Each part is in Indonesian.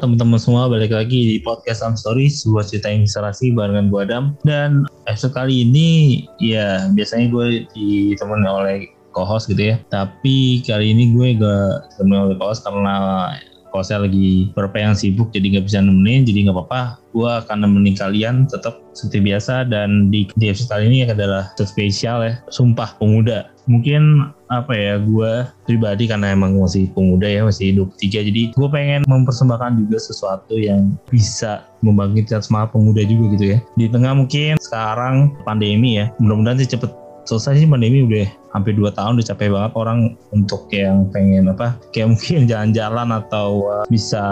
Teman-teman semua, balik lagi di podcast Am Story, sebuah cerita inspirasi barengan gue Adam. Dan episode kali ini, ya biasanya gue ditemani oleh co-host gitu ya. Tapi kali ini gue gak ditemani oleh co-host karena kalau saya lagi beberapa yang sibuk jadi nggak bisa nemenin jadi nggak apa-apa. Gue akan nemenin kalian tetap seperti biasa dan di, di episode kali ini adalah spesial ya. Sumpah pemuda. Mungkin apa ya gue pribadi karena emang masih pemuda ya masih hidup tiga jadi gue pengen mempersembahkan juga sesuatu yang bisa membangkitkan semangat pemuda juga gitu ya. Di tengah mungkin sekarang pandemi ya mudah-mudahan sih cepet selesai sih pandemi udah hampir 2 tahun udah capek banget orang untuk yang pengen apa kayak mungkin jalan-jalan atau uh, bisa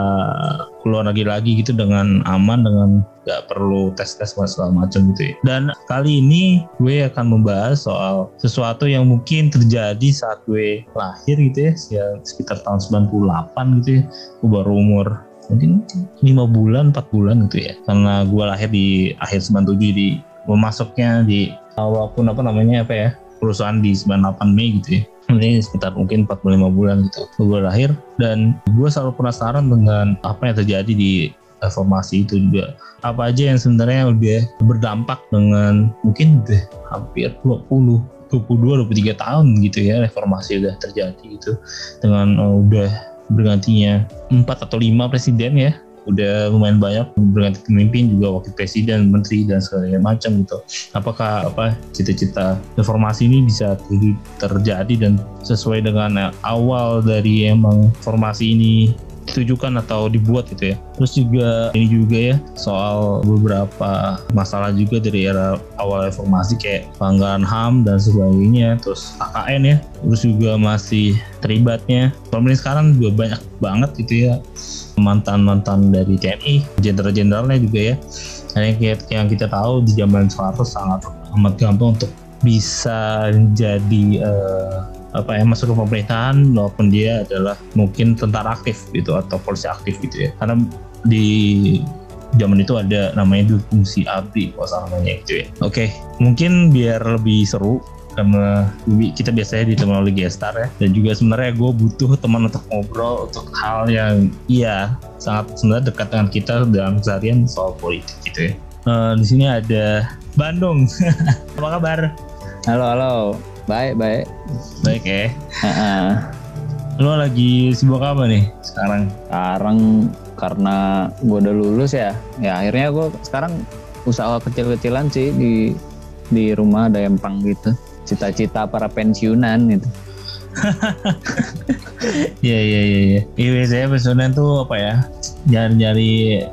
keluar lagi-lagi gitu dengan aman dengan gak perlu tes-tes segala macam gitu ya. Dan kali ini gue akan membahas soal sesuatu yang mungkin terjadi saat gue lahir gitu ya, sekitar tahun 98 gitu ya. Gue baru umur mungkin lima bulan, 4 bulan gitu ya. Karena gue lahir di akhir 97 di memasuknya di walaupun apa namanya apa ya? Perusahaan di 98 Mei gitu ya. Ini sekitar mungkin 45 bulan gitu gue lahir dan gue selalu penasaran dengan apa yang terjadi di reformasi itu juga. Apa aja yang sebenarnya udah berdampak dengan mungkin udah hampir 20 22 23 tahun gitu ya reformasi udah terjadi gitu. Dengan uh, udah bergantinya empat atau lima presiden ya udah lumayan banyak berganti pemimpin juga wakil presiden, menteri dan segala macam gitu. Apakah apa cita-cita reformasi ini bisa terjadi dan sesuai dengan awal dari emang formasi ini ditujukan atau dibuat gitu ya. Terus juga ini juga ya soal beberapa masalah juga dari era awal reformasi kayak pelanggaran HAM dan sebagainya, terus AKN ya. Terus juga masih terlibatnya. Pemerintah sekarang juga banyak banget gitu ya mantan-mantan dari TNI, jenderal-jenderalnya juga ya. Yang, yang kita tahu di zaman Soeharto sangat amat gampang untuk bisa jadi uh, apa ya masuk ke pemerintahan walaupun dia adalah mungkin tentara aktif gitu atau polisi aktif gitu ya karena di zaman itu ada namanya fungsi abdi kalau namanya gitu ya oke mungkin biar lebih seru karena kita biasanya ditemani oleh gestar ya dan juga sebenarnya gue butuh teman untuk ngobrol untuk hal yang iya sangat sebenarnya dekat dengan kita dalam keseharian soal politik gitu ya uh, di sini ada Bandung apa kabar halo halo Baik, baik. Baik ya. Uh-uh. Lo lagi sibuk apa nih sekarang? Sekarang karena gue udah lulus ya, ya akhirnya gue sekarang usaha kecil-kecilan sih di di rumah ada empang gitu. Cita-cita para pensiunan gitu. Iya iya iya iya. Iya saya pensiunan tuh apa ya? Nyari-nyari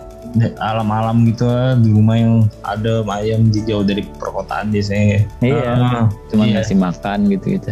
alam-alam gitu di rumah yang ada ayam jauh dari perkotaan biasanya iya uh, cuma iya. ngasih makan gitu gitu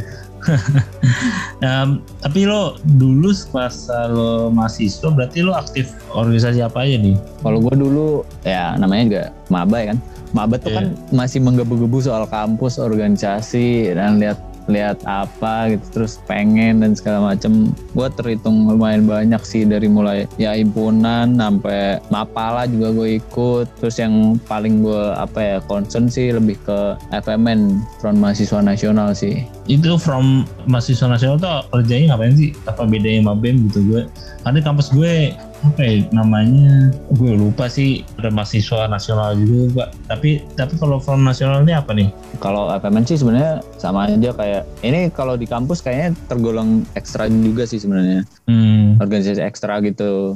um, tapi lo dulu pas lo mahasiswa berarti lo aktif organisasi apa aja nih kalau gue dulu ya namanya gak maba ya kan maba tuh yeah. kan masih menggebu-gebu soal kampus organisasi dan lihat lihat apa gitu terus pengen dan segala macem. Gue terhitung lumayan banyak sih dari mulai ya himpunan sampai mapala juga gue ikut. Terus yang paling gue apa ya concern sih lebih ke FMN Front Mahasiswa Nasional sih. Itu from mahasiswa nasional tuh kerjanya ngapain sih? Apa bedanya sama BEM gitu gue? Ada kampus gue apa ya namanya gue lupa sih ada mahasiswa nasional juga pak tapi tapi kalau form nasional ini apa nih kalau FMN sih sebenarnya sama aja kayak ini kalau di kampus kayaknya tergolong ekstra juga sih sebenarnya hmm. organisasi ekstra gitu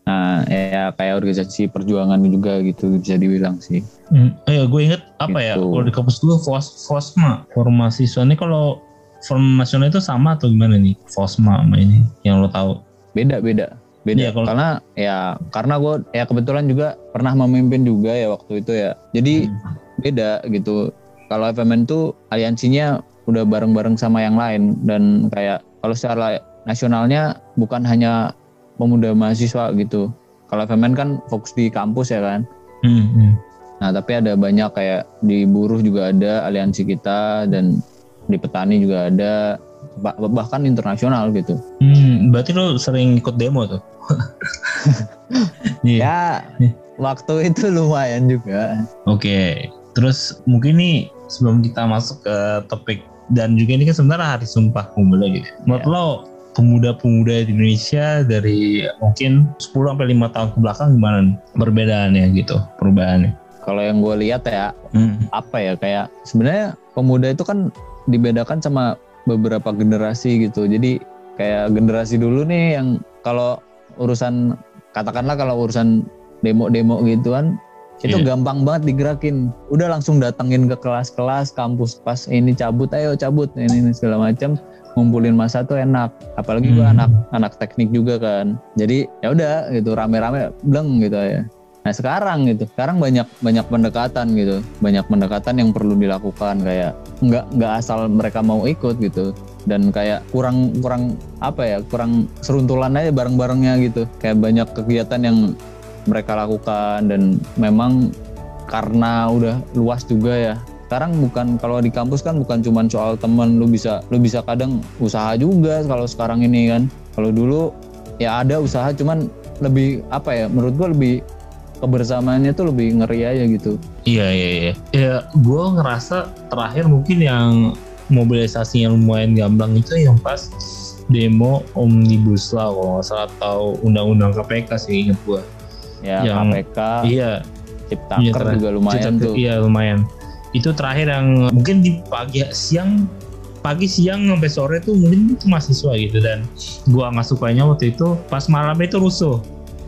Nah, ya kayak organisasi perjuangan juga gitu bisa dibilang sih. Hmm. Oh ya, gue inget apa ya, gitu. ya kalau di kampus dulu FOS, FOSMA, formasi ini kalau form nasional itu sama atau gimana nih? FOSMA sama ini yang lo tahu? Beda beda beda. Iya, kalau- karena ya karena gue ya kebetulan juga pernah memimpin juga ya waktu itu ya. Jadi Hmm. beda gitu. Kalau FMN tuh aliansinya udah bareng-bareng sama yang lain. Dan kayak kalau secara nasionalnya bukan hanya pemuda mahasiswa gitu. Kalau FMN kan fokus di kampus ya kan? Hmm, hmm. nah tapi ada banyak kayak di buruh juga ada aliansi kita dan di petani juga ada bah- bahkan internasional gitu Hmm, berarti lo sering ikut demo tuh? Iya. ya waktu itu lumayan juga Oke, terus mungkin nih sebelum kita masuk ke topik dan juga ini kan sebenarnya hari Sumpah Pemuda gitu. Menurut Iya. lo pemuda-pemuda di Indonesia dari mungkin 10 sampai 5 tahun ke belakang gimana nih perbedaannya gitu, perubahannya? kalau yang gue lihat ya Hmm. apa ya kayak sebenarnya pemuda itu kan dibedakan sama beberapa generasi gitu. Jadi kayak generasi dulu nih yang kalau urusan katakanlah kalau urusan demo-demo gituan itu Iya. gampang banget digerakin. Udah langsung datengin ke kelas-kelas kampus pas ini cabut ayo cabut ini, ini segala macam ngumpulin masa tuh enak. Apalagi gua Hmm. anak anak teknik juga kan. Jadi ya udah gitu rame-rame bleng gitu ya Nah sekarang gitu, sekarang banyak banyak pendekatan gitu, banyak pendekatan yang perlu dilakukan. Kayak nggak nggak asal mereka mau ikut gitu. Dan kayak kurang kurang apa ya kurang seruntulan aja bareng-barengnya gitu, kayak banyak kegiatan yang mereka lakukan. Dan memang karena udah luas juga ya. Sekarang bukan kalau di kampus kan bukan cuma soal temen. Lu bisa lu bisa kadang usaha juga kalau sekarang ini kan. Kalau dulu ya ada usaha cuman lebih apa ya menurut gua lebih kebersamaannya tuh lebih ngeri aja gitu. Iya iya iya. Ya gue ngerasa terakhir mungkin yang mobilisasi yang lumayan gamblang itu yang pas demo omnibus law kalau nggak salah atau undang-undang KPK sih inget gue. Ya Yang- KPK, Iya. Ciptaker Iya, ter- juga lumayan Cicak- tuh. Iya lumayan. Itu terakhir yang mungkin di pagi siang pagi siang sampai sore tuh mungkin itu mahasiswa gitu dan gua nggak sukanya waktu itu pas malam itu rusuh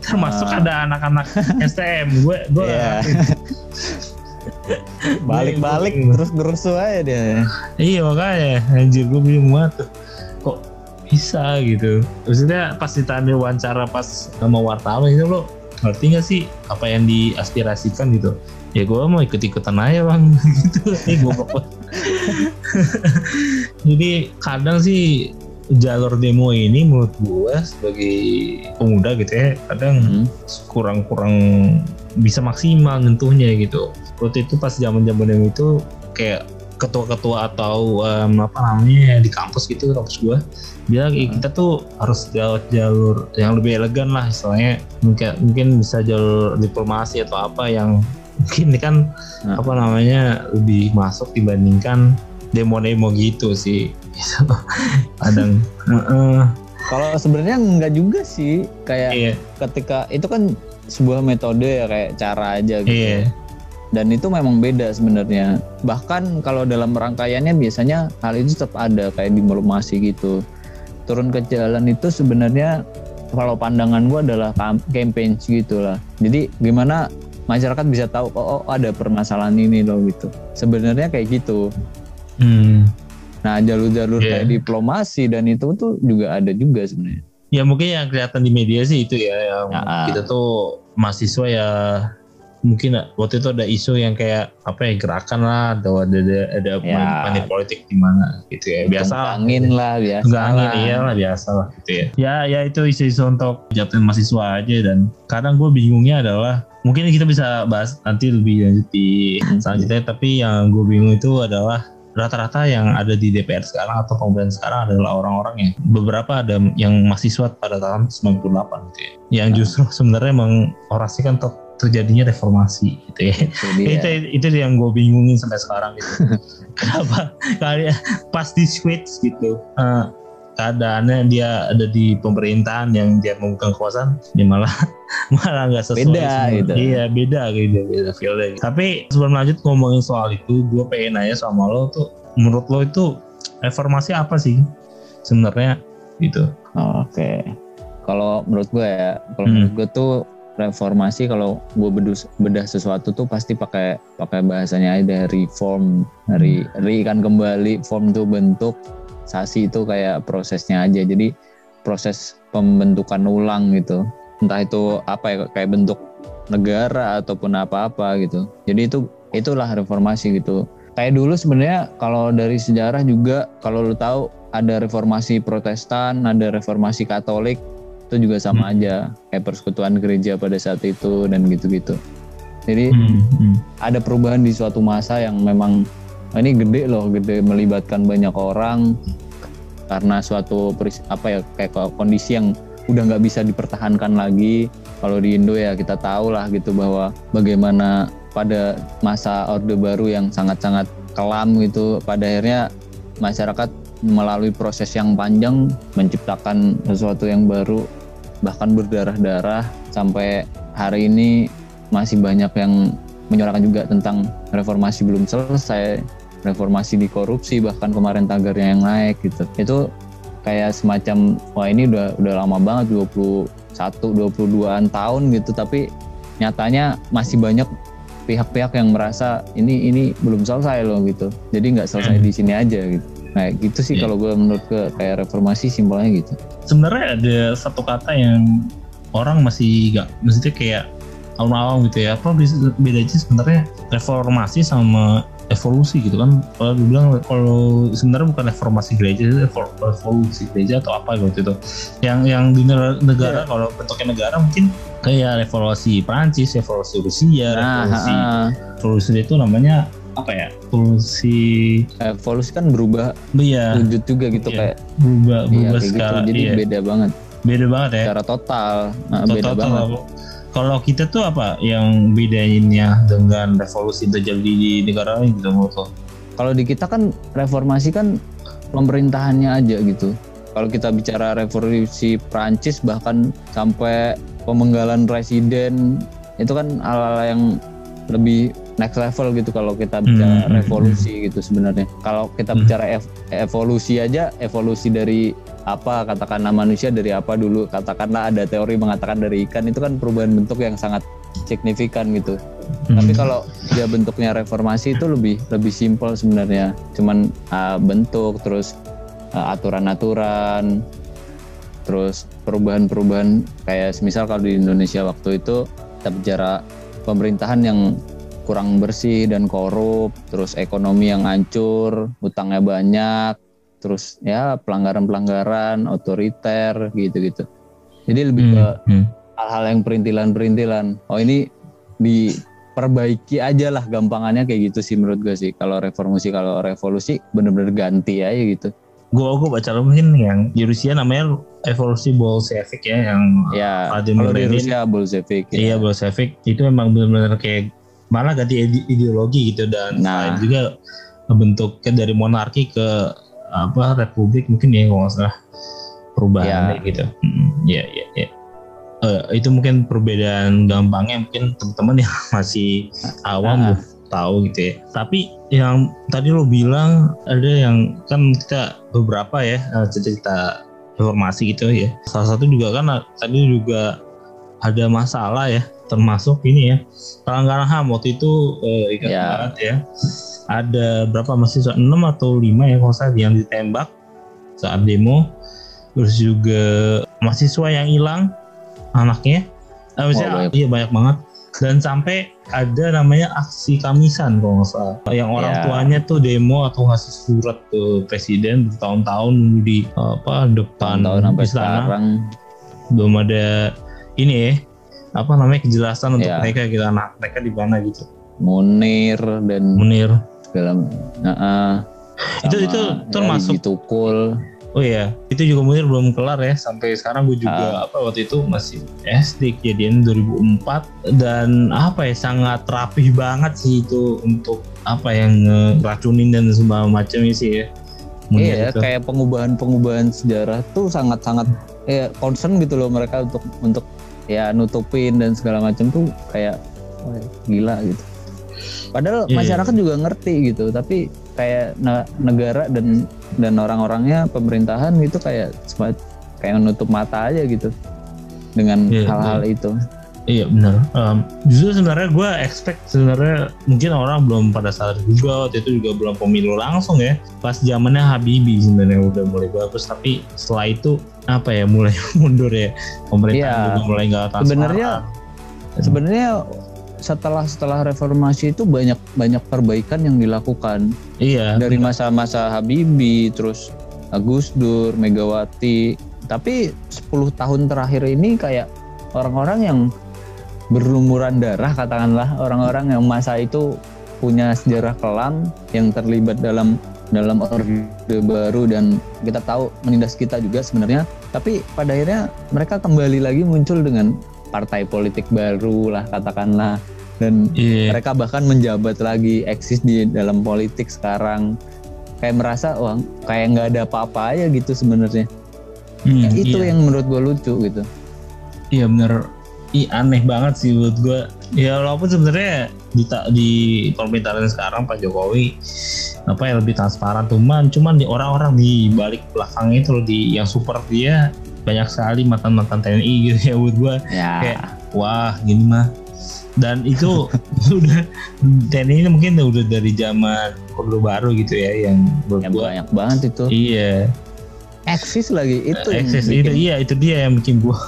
termasuk Ah. ada anak-anak STM gue gue Iya. Balik-balik terus gerusuh aja dia. iya makanya anjir gue bingung banget tuh. kok bisa gitu maksudnya pas ditanya wawancara pas sama wartawan itu lo ngerti gak sih apa yang diaspirasikan gitu ya gue mau ikut-ikutan aja bang gitu goblok banget. jadi kadang sih jalur demo ini menurut gue sebagai pemuda gitu ya kadang Hmm. kurang-kurang bisa maksimal nyentuhnya gitu. Waktu itu pas zaman-zaman demo itu kayak ketua-ketua atau em, apa namanya di kampus gitu kampus gua bilang "Ih, Hmm. kita tuh harus lewat jalur yang lebih elegan lah istilahnya mungkin mungkin bisa jalur diplomasi atau apa yang mungkin ini kan Hmm. apa namanya lebih masuk dibandingkan demo-demo gitu sih Gitu. kadang. Kalau sebenarnya enggak juga sih, kayak iya ketika itu kan sebuah metode ya kayak cara aja gitu. iya Dan itu memang beda sebenarnya. Bahkan kalau dalam rangkaiannya biasanya hal itu tetap ada kayak diplomasi gitu. Turun ke jalan itu sebenarnya kalau pandangan gua adalah campaign gitu lah. Jadi gimana masyarakat bisa tahu oh, oh ada permasalahan ini loh gitu. Sebenarnya kayak gitu. Hmm. Nah jalur-jalur Iya. kayak diplomasi dan itu tuh juga ada juga sebenarnya. Ya mungkin yang kelihatan di media sih itu ya yang Ya. kita tuh mahasiswa ya mungkin waktu itu ada isu yang kayak apa ya gerakan lah atau ada ada, ada Ya. money politik di mana gitu ya biasa angin lah biasa Enggak angin lah. iya lah biasa lah gitu ya ya ya itu isu-isu untuk jatuhin mahasiswa aja dan kadang gue bingungnya adalah mungkin kita bisa bahas nanti lebih lanjut di Hmm. selanjutnya tapi yang gue bingung itu adalah rata-rata yang ada di DPR sekarang atau pemerintahan sekarang adalah orang-orang yang beberapa ada yang mahasiswa pada tahun 98 gitu ya. Yang Hmm. justru sebenarnya mengorasikan terjadinya reformasi gitu ya. Itu itu itu yang gue bingungin sampai sekarang gitu. Kenapa? Kali pas di switch gitu. Eh, keadaannya dia ada di pemerintahan yang dia memegang kekuasaan dia malah malah nggak sesuai Beda semua. gitu. iya beda gitu beda feelnya gitu. tapi sebelum lanjut ngomongin soal itu gue pengen nanya sama lo tuh menurut lo itu reformasi apa sih sebenarnya gitu Oh, Oke. Kalau menurut gue ya, kalau Hmm. menurut gue tuh reformasi kalau gue bedus, bedah sesuatu tuh pasti pakai pakai bahasanya aja dari reform, dari re kan kembali form tuh bentuk, sasi itu kayak prosesnya aja. Jadi proses pembentukan ulang gitu entah itu apa ya kayak bentuk negara ataupun apa-apa gitu jadi itu itulah reformasi gitu kayak dulu sebenarnya kalau dari sejarah juga kalau lu tahu ada reformasi Protestan ada reformasi Katolik itu juga sama hmm. aja kayak persekutuan gereja pada saat itu dan gitu-gitu jadi hmm, hmm. ada perubahan di suatu masa yang memang oh ini gede loh gede melibatkan banyak orang karena suatu apa ya kayak kondisi yang udah nggak bisa dipertahankan lagi. Kalau di Indo ya kita tahu lah gitu bahwa bagaimana pada masa Orde Baru yang sangat-sangat kelam gitu pada akhirnya masyarakat melalui proses yang panjang menciptakan sesuatu yang baru bahkan berdarah-darah sampai hari ini masih banyak yang menyuarakan juga tentang reformasi belum selesai reformasi di korupsi bahkan kemarin tagarnya yang naik gitu. Itu kayak semacam wah ini udah udah lama banget 21 22-an tahun gitu. Tapi nyatanya masih banyak pihak-pihak yang merasa ini ini belum selesai loh gitu. Jadi nggak selesai hmm. di sini aja gitu. Nah gitu sih yeah. kalau gue menurut ke kayak reformasi simpelnya gitu. Sebenarnya ada satu kata yang orang masih nggak maksudnya kayak awal-awal gitu ya. Apa bedanya sebenarnya. Reformasi sama evolusi gitu kan. Kalau dibilang kalau sebenarnya bukan reformasi gereja itu evolusi gereja atau apa gitu itu. Yang yang di negara yeah. kalau bentuknya negara mungkin kayak revolusi Prancis revolusi Rusia nah, revolusi uh, revolusi itu namanya apa ya? Evolusi evolusi kan berubah iya. wujud juga gitu iya. kayak. Berubah iya, berubah iya, skala gitu. jadi iya. beda banget. Beda banget ya? Secara total. Nah, total, beda total, banget kalau kita tuh apa yang bedainnya dengan revolusi terjadi di negara lain gitu menurut Kalau di kita kan reformasi kan pemerintahannya aja gitu. Kalau kita bicara revolusi Prancis bahkan sampai pemenggalan presiden itu kan hal-hal yang lebih next level gitu kalau kita bicara hmm, hmm revolusi hmm. gitu sebenarnya. Kalau kita hmm. bicara ev evolusi aja, evolusi dari apa katakanlah manusia dari apa dulu katakanlah ada teori mengatakan dari ikan itu kan perubahan bentuk yang sangat signifikan gitu hmm. tapi kalau dia bentuknya reformasi itu lebih lebih simpel sebenarnya cuman uh, bentuk terus uh, aturan-aturan terus perubahan-perubahan kayak misal kalau di Indonesia waktu itu kita bicara pemerintahan yang kurang bersih dan korup terus ekonomi yang hancur utangnya banyak terus ya pelanggaran-pelanggaran otoriter gitu-gitu. Jadi lebih hmm, ke hmm. hal-hal yang perintilan-perintilan. Oh ini diperbaiki aja lah gampangannya kayak gitu sih menurut gue sih. Kalau reformasi kalau revolusi bener-bener ganti aja gitu. Gue gue baca mungkin yang di Rusia namanya evolusi Bolshevik ya yang ya, kalau di Rusia Bolshevik. Ya. Iya Bolshevik itu memang benar-benar kayak malah ganti ideologi gitu dan nah. juga bentuknya dari monarki ke apa republik mungkin ya kalau nggak salah perubahan ya. gitu ya ya ya uh, itu mungkin perbedaan gampangnya mungkin teman-teman yang masih awam uh. tahu gitu ya tapi yang tadi lo bilang ada yang kan kita beberapa ya eh, cerita informasi gitu ya salah satu juga kan tadi juga ada masalah ya termasuk ini ya pelanggaran ham waktu itu uh, ingat ya. banget ya. Ada berapa mahasiswa? 6 atau 5 ya kalau saya yang ditembak saat demo. Terus juga mahasiswa yang hilang anaknya. Eh, oh, iya banyak banget. Dan sampai ada namanya aksi kamisan kalau nggak salah. Yang orang yeah. tuanya tuh demo atau ngasih surat ke presiden bertahun-tahun di apa depan tahun sampai istana sekarang. belum ada ini ya apa namanya kejelasan untuk yeah. mereka gitu anak mereka di mana gitu Munir dan Munir segala uh, uh, itu itu termasuk ditukul Oh iya, itu juga mungkin belum kelar ya sampai sekarang gue juga uh. apa waktu itu masih SD kejadian 2004 dan apa ya sangat rapih banget sih itu untuk apa yang ngeracunin dan segala macam sih ya. iya, itu. kayak pengubahan-pengubahan sejarah tuh sangat-sangat ya concern gitu loh mereka untuk untuk ya nutupin dan segala macam tuh kayak gila gitu. Padahal yeah. masyarakat juga ngerti gitu, tapi kayak negara dan dan orang-orangnya pemerintahan itu kayak kayak menutup mata aja gitu dengan iya, hal-hal yeah, itu. Iya benar. Um, justru sebenarnya gue expect sebenarnya mungkin orang belum pada saat juga waktu itu juga belum pemilu langsung ya. Pas zamannya Habibie sebenarnya udah mulai bagus tapi setelah itu apa ya mulai mundur ya pemerintah Iya. juga mulai nggak transparan. Sebenarnya- Sebenarnya setelah setelah reformasi itu banyak banyak perbaikan yang dilakukan iya dari masa-masa Habibie terus Gus Dur, Megawati. Tapi 10 tahun terakhir ini kayak orang-orang yang berlumuran darah katakanlah orang-orang yang masa itu punya sejarah kelam yang terlibat dalam dalam orde baru dan kita tahu menindas kita juga sebenarnya. Tapi pada akhirnya mereka kembali lagi muncul dengan partai politik baru lah katakanlah. Dan iya. mereka bahkan menjabat lagi eksis di dalam politik sekarang. Kayak merasa wah kayak nggak ada apa-apa aja gitu sebenarnya. Hmm, itu iya. yang menurut gue lucu gitu. Iya bener. Ih aneh banget sih menurut gue. Ya walaupun sebenarnya di di pemerintahan sekarang Pak Jokowi apa ya lebih transparan. Cuman cuman di orang-orang di balik belakang itu loh di yang support dia banyak sekali mantan-mantan TNI gitu ya menurut gue ya. Kayak, wah gini mah. Dan itu udah TNI ini mungkin udah dari zaman Orde Baru gitu ya yang ya gue banyak banget itu. Iya eksis lagi itu bikin- itu iya itu dia yang bikin gua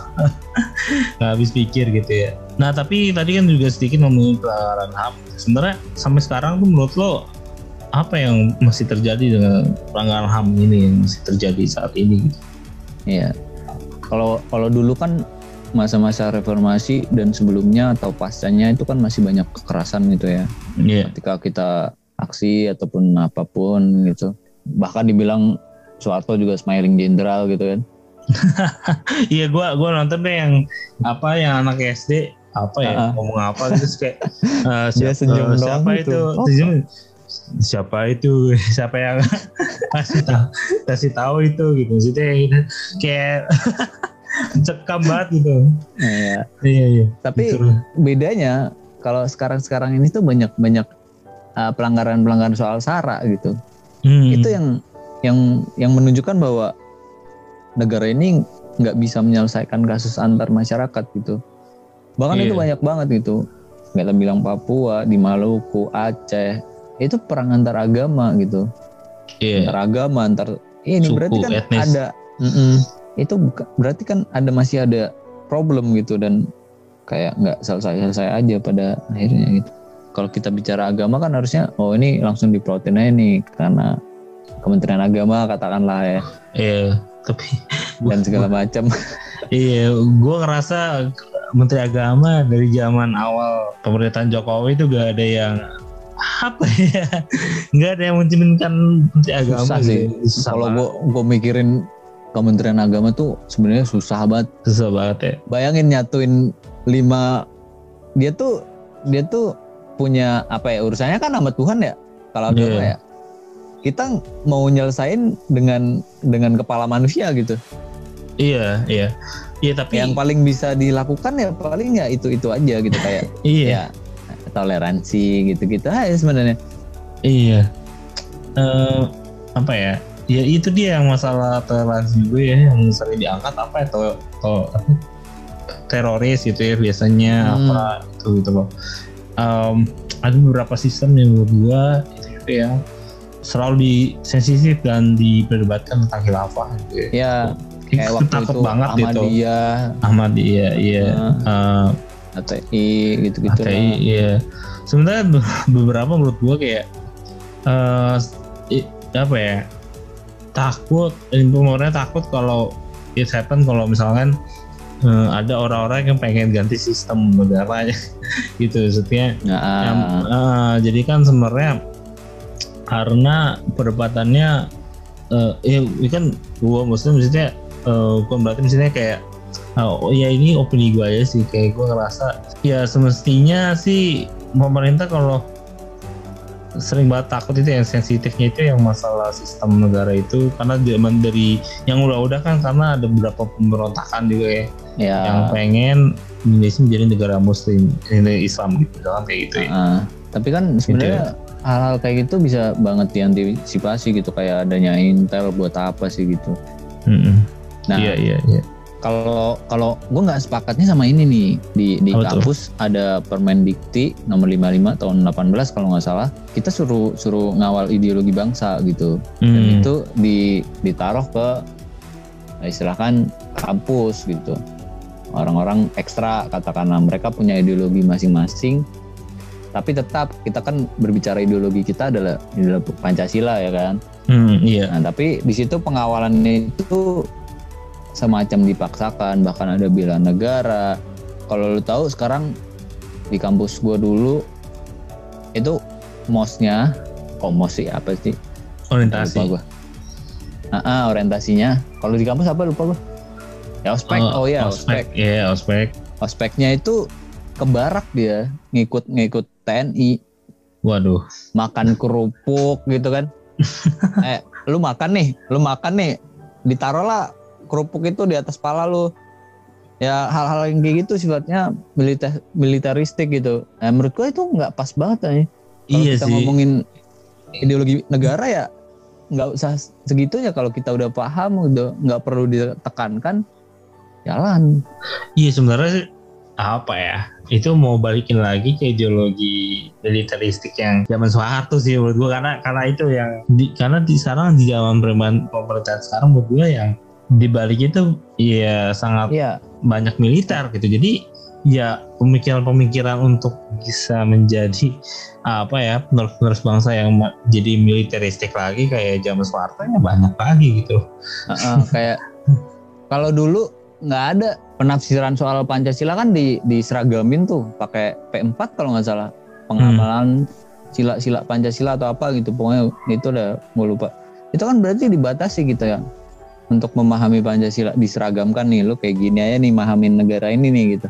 nggak habis pikir gitu ya. Nah tapi tadi kan juga sedikit ngomongin pelanggaran HAM. Sebenarnya sampai sekarang tuh menurut lo apa yang masih terjadi dengan pelanggaran HAM ini yang masih terjadi saat ini? Gitu? Iya. Kalau kalau dulu kan masa-masa reformasi dan sebelumnya atau pascanya itu kan masih banyak kekerasan gitu ya. Iya. Ketika kita aksi ataupun apa pun gitu. Bahkan dibilang Soeharto juga smiling jenderal gitu kan. Iya gua gua nonton deh yang apa yang anak SD apa ya ngomong apa gitu terus kayak eh, Dia siapa, senyum doang siapa gitu. itu Oh. Senyum. siapa itu siapa yang kasih tahu kasih tahu itu gitu maksudnya gitu. kayak cekam banget gitu Iya. iya iya Tapi Gitu. bedanya kalau sekarang-sekarang ini tuh banyak-banyak uh, pelanggaran-pelanggaran soal sara gitu. Hmm. Itu yang yang yang menunjukkan bahwa negara ini nggak bisa menyelesaikan kasus antar masyarakat gitu. Bahkan Iya. itu banyak banget gitu. Kita bilang Papua, di Maluku, Aceh, itu perang antar agama gitu. iya Antar agama, antar ini Suku, berarti kan etnis. ada Mm-mm. itu buka- berarti kan ada masih ada problem gitu dan kayak nggak selesai-selesai aja pada akhirnya gitu. Kalau kita bicara agama kan harusnya oh ini langsung diprotein aja nih karena Kementerian Agama katakanlah ya iya tapi dan segala macam. iya gua ngerasa Menteri Agama dari zaman awal pemerintahan Jokowi itu gak ada yang apa ya nggak ada yang mencerminkan Menteri Agama Susah sih. susah Kalau gua gua mikirin Kementerian Agama tuh sebenarnya susah banget. susah banget ya Bayangin nyatuin lima dia tuh dia tuh punya apa ya urusannya kan sama Tuhan ya kalau Iya. ya. Kita mau nyelesain dengan dengan kepala manusia gitu. iya iya iya tapi Yang paling bisa dilakukan ya paling ya itu itu aja gitu kayak iya ya toleransi gitu-gitu aja sebenarnya. Iya. Eh apa ya? Ya itu dia yang masalah toleransi gue ya yang sering diangkat apa ya to, to- apa? teroris gitu ya biasanya Hmm. apa itu gitu loh. Em, ada beberapa sistem yang menurut gue itu juga ya selalu di sensitif dan diperdebatkan tentang khilafah gitu ya. Ya Itu kayak waktu takut itu banget gitu. Ahmadiyah, Ahmad iya iya. Nah. Eh, ATI gitu-gitu ATI lah. iya sebenarnya be- beberapa menurut gua kayak eh i- apa ya takut pemerintah takut kalau it happen kalau misalkan eh, ada orang-orang yang pengen ganti sistem negaranya gitu maksudnya Nah, yang, eh, jadi kan sebenarnya karena perdebatannya eh ya ini kan gua muslim maksudnya eh, bukan berarti misalnya kayak oh ya ini opini gua aja sih. Kayak gua ngerasa ya semestinya sih pemerintah kalau sering banget takut itu yang sensitifnya itu yang masalah sistem negara itu. Karena zaman dari yang udah-udah kan karena ada beberapa pemberontakan juga ya. Ya. Yang pengen Indonesia menjadi negara muslim ini Islam gitu misalkan kayak gitu ya. Ah, tapi kan ya. sebenarnya hal-hal kayak gitu bisa banget diantisipasi gitu kayak adanya Intel buat apa sih gitu. Mm-mm. Nah, iya iya iya kalau kalau gue nggak sepakatnya sama ini nih di di tuh? kampus ada Permendikti nomor 55 tahun 18 kalau nggak salah kita suruh suruh ngawal ideologi bangsa gitu dan Hmm. itu di ditaruh ke eh, istilahkan kampus gitu orang-orang ekstra katakanlah mereka punya ideologi masing-masing tapi tetap kita kan berbicara ideologi kita adalah adalah Pancasila ya kan Hmm, iya. Nah, tapi di situ pengawalannya itu semacam dipaksakan, bahkan ada bela negara. Kalau lu tahu sekarang di kampus gua dulu itu mosnya, mos sih apa sih? Orientasi. Lupa gua. Ah, ah, orientasinya. Kalau di kampus apa lupa gua? Ya ospek. Oh, ya ospek. ospek. Iya, ospek. Ospeknya itu ke barak dia, ngikut ngikut TNI, Waduh. makan kerupuk gitu kan. eh, lu makan nih, lu makan nih, ditaruhlah kerupuk itu di atas pala lu. Ya hal-hal yang kayak gitu sifatnya militer militeristik gitu. Nah, menurut gua itu nggak pas banget nih. Kalau Iya kita sih. ngomongin ideologi negara ya nggak usah segitunya kalau kita udah paham udah nggak perlu ditekankan jalan. Iya sebenarnya apa ya? Itu mau balikin lagi ke ideologi militeristik yang zaman Soeharto sih menurut gua karena karena itu yang di, karena di sekarang di zaman pemerintahan pemerintahan sekarang menurut gua yang di balik itu ya sangat Iya, banyak militer gitu. Jadi ya pemikiran-pemikiran untuk bisa menjadi apa ya penerus-penerus bangsa yang jadi militeristik lagi kayak zaman Soeharto ya banyak lagi gitu. Heeh, kayak kalau dulu nggak ada penafsiran soal Pancasila kan di diseragamin tuh pakai P4 kalau nggak salah. Pengamalan sila-sila Pancasila atau apa gitu pokoknya itu udah gue lupa. Itu kan berarti dibatasi gitu ya untuk memahami Pancasila. Diseragamkan nih lo kayak gini aja nih mahamin negara ini nih gitu.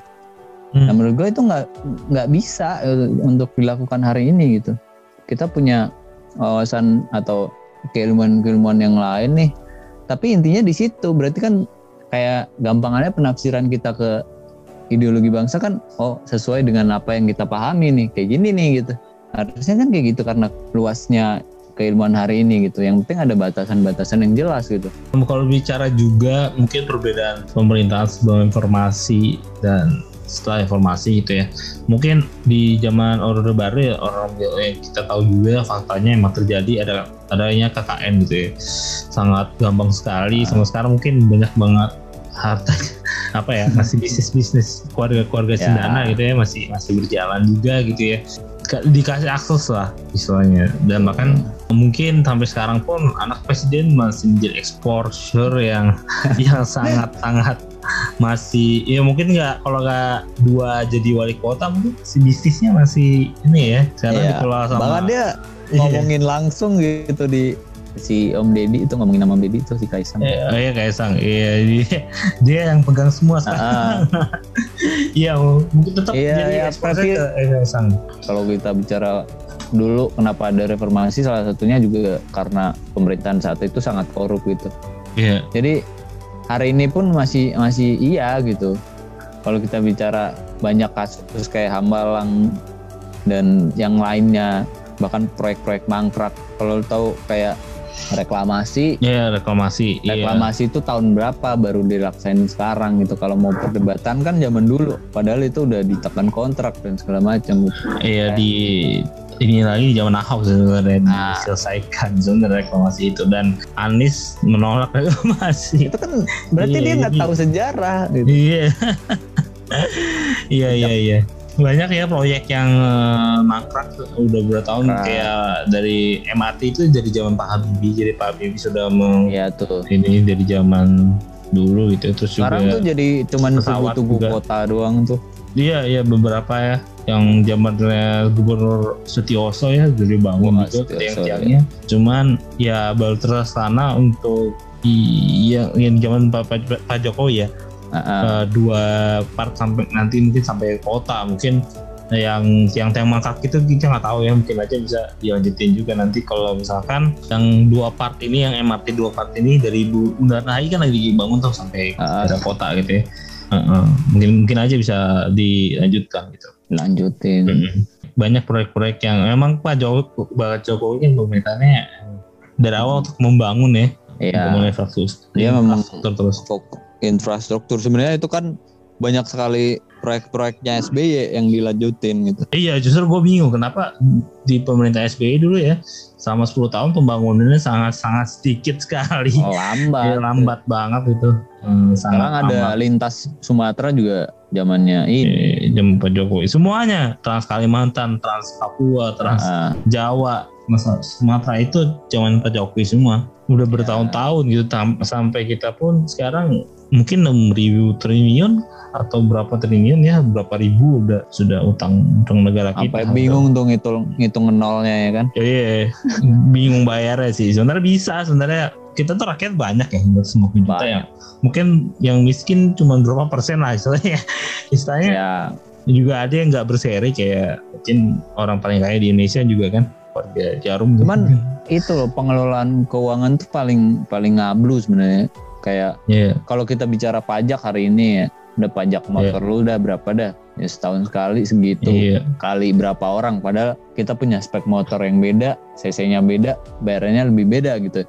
Hmm. nah menurut gue itu nggak nggak bisa eh, untuk dilakukan hari ini gitu. Kita punya wawasan atau keilmuan-keilmuan yang lain nih. Tapi intinya di situ berarti kan kayak gampangannya penafsiran kita ke ideologi bangsa kan oh sesuai dengan apa yang kita pahami nih kayak gini nih gitu harusnya kan kayak gitu karena luasnya keilmuan hari ini gitu yang penting ada batasan-batasan yang jelas gitu Kalau bicara juga mungkin perbedaan pemerintahan sebelum informasi dan setelah informasi gitu ya. Mungkin di zaman Orde Baru ya orang yang kita tahu juga faktanya emang terjadi ada adanya KKN gitu ya. Sangat gampang sekali. Sampai sekarang mungkin banyak banget harta apa ya masih bisnis bisnis keluarga-keluarga Ya. cendana gitu ya masih masih berjalan juga gitu ya Ka- dikasih akses lah istilahnya dan bahkan mungkin sampai sekarang pun anak presiden masih menjadi exposure yang yang sangat sangat masih ya mungkin nggak kalau nggak dua jadi wali kota mungkin si bisnisnya masih ini ya sekarang Iya. dikelola sama bahkan dia Iya. ngomongin langsung gitu di si Om Deddy itu ngomongin nama Om Deddy itu si Kaisang. Eh, oh iya Kaisang. Iya dia, dia yang pegang semua sekarang Ah, iya mungkin tetap Iya, jadi iya, tapi- ke eh, Kaisang. Kalau kita bicara dulu kenapa ada reformasi salah satunya juga karena pemerintahan saat itu sangat korup gitu. Iya. Jadi hari ini pun masih masih iya gitu. Kalau kita bicara banyak kasus kayak Hambalang dan yang lainnya, bahkan proyek-proyek mangkrak. Kalau tahu kayak reklamasi, iya reklamasi iya reklamasi itu tahun berapa baru dilaksanain sekarang gitu. Kalau mau perdebatan kan zaman dulu, padahal itu udah ditekan kontrak dan segala macam. Gitu. Iya di ini lagi di zaman Ahok sebenarnya Nah. diselesaikan sebenarnya reklamasi itu dan Anies menolak reklamasi. Itu kan berarti Iya, dia nggak jadi- tahu sejarah. Gitu. Iya. Iya iya iya. Banyak ya proyek yang eh, mangkrak udah beberapa tahun Mangkrak. kayak dari MRT itu dari zaman Pak Habibie jadi Pak Habibie sudah meng Iya tuh. ini dari zaman dulu gitu terus Sekarang tuh juga jadi cuman juga. kota doang tuh. iya iya beberapa ya yang zamannya Gubernur Sutioso ya dari bangun Wah, juga Sutioso, tiang-tiangnya cuman ya baru terlaksana untuk yang yang zaman Pak, Pak, Pak Jokowi ya Ah, ah. Eh, dua part sampai nanti mungkin sampai kota mungkin yang yang tiang mangkrak itu kita nggak tahu ya mungkin aja bisa dilanjutin juga nanti kalau misalkan yang dua part ini yang MRT dua part ini dari Bu Bundaran HI kan lagi dibangun tuh sampai Ah. daerah kota gitu ya Heeh. mungkin mungkin aja bisa dilanjutkan gitu lanjutin. Mm-mm. banyak proyek-proyek yang memang Pak Jokowi Pak Jokowi kan pemerintahannya dari awal untuk membangun ya Iya. membangun infrastruktur Dia memang terus infrastruktur sebenarnya itu kan banyak sekali proyek-proyeknya SBY yang dilanjutin gitu. Iya, justru gue bingung kenapa di pemerintah SBY dulu ya selama 10 tahun pembangunannya sangat-sangat sedikit sekali. Oh, lambat. Ya, lambat banget itu. Hmm, Sekarang ada lambat. lintas Sumatera juga zamannya ini. Eh, jam Pak Jokowi. Semuanya Trans Kalimantan, Trans Papua, Trans Ah, Jawa, masa Sumatera itu zaman Pak Jokowi semua. Udah bertahun-tahun gitu tam- sampai kita pun sekarang mungkin 6 ribu triliun atau berapa triliun ya berapa ribu udah sudah utang utang negara kita. sampai bingung tuh ngitung ngitung nolnya ya kan. Ya, Iya, bingung bayarnya sih. Sebenarnya bisa, sebenarnya kita tuh rakyat banyak ya, buat semua juta Banyak. ya. Mungkin yang miskin cuma berapa persen lah istilahnya. Istilahnya Ya, juga ada yang nggak berseri kayak mungkin orang paling kaya di Indonesia juga kan warga Jarum. Cuman itu loh pengelolaan keuangan tuh paling paling ngablu sebenarnya. Kayak Iya, kalau kita bicara pajak hari ini ya, udah pajak motor lu udah berapa dah? Ya setahun sekali segitu. iya, Kali berapa orang padahal kita punya spek motor yang beda, CC-nya beda, bayarannya lebih beda gitu.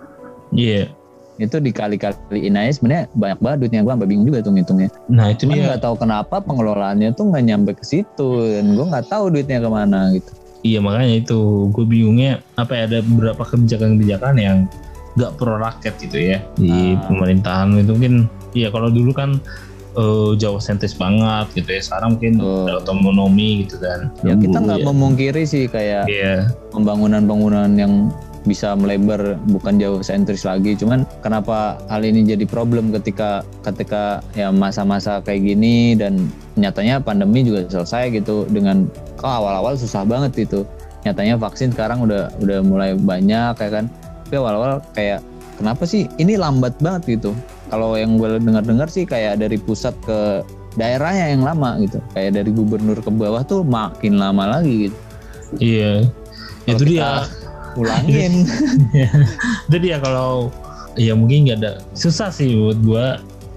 iya. Itu dikali-kaliin aja sebenarnya banyak banget duitnya gua sampai bingung juga tuh ngitungnya. Nah itu Cuman dia. nggak tahu kenapa pengelolaannya tuh nggak nyampe ke situ dan gua nggak tahu duitnya ke mana gitu. Iya makanya itu gue bingungnya apa ya ada beberapa kebijakan-kebijakan yang nggak pro rakyat gitu ya di Ah. pemerintahan itu mungkin iya kalau dulu kan eh, Jawa sentris banget gitu ya sekarang mungkin Betul. ada otonomi gitu kan Ya kita Dulu nggak ya. memungkiri sih kayak Iya pembangunan-pembangunan yang bisa melebar bukan jauh sentris lagi. Cuman kenapa hal ini jadi problem ketika ketika ya masa-masa kayak gini dan nyatanya pandemi juga selesai gitu dengan kok awal-awal susah banget itu nyatanya vaksin sekarang udah udah mulai banyak ya kan? Tapi awal-awal kayak kenapa sih ini lambat banget gitu? Kalau yang gue dengar-dengar sih kayak dari pusat ke daerahnya yang lama gitu. Kayak dari gubernur ke bawah tuh makin lama lagi gitu. Iya. Itu kita dia ulangin itu dia kalau ya mungkin nggak ada susah sih buat gua.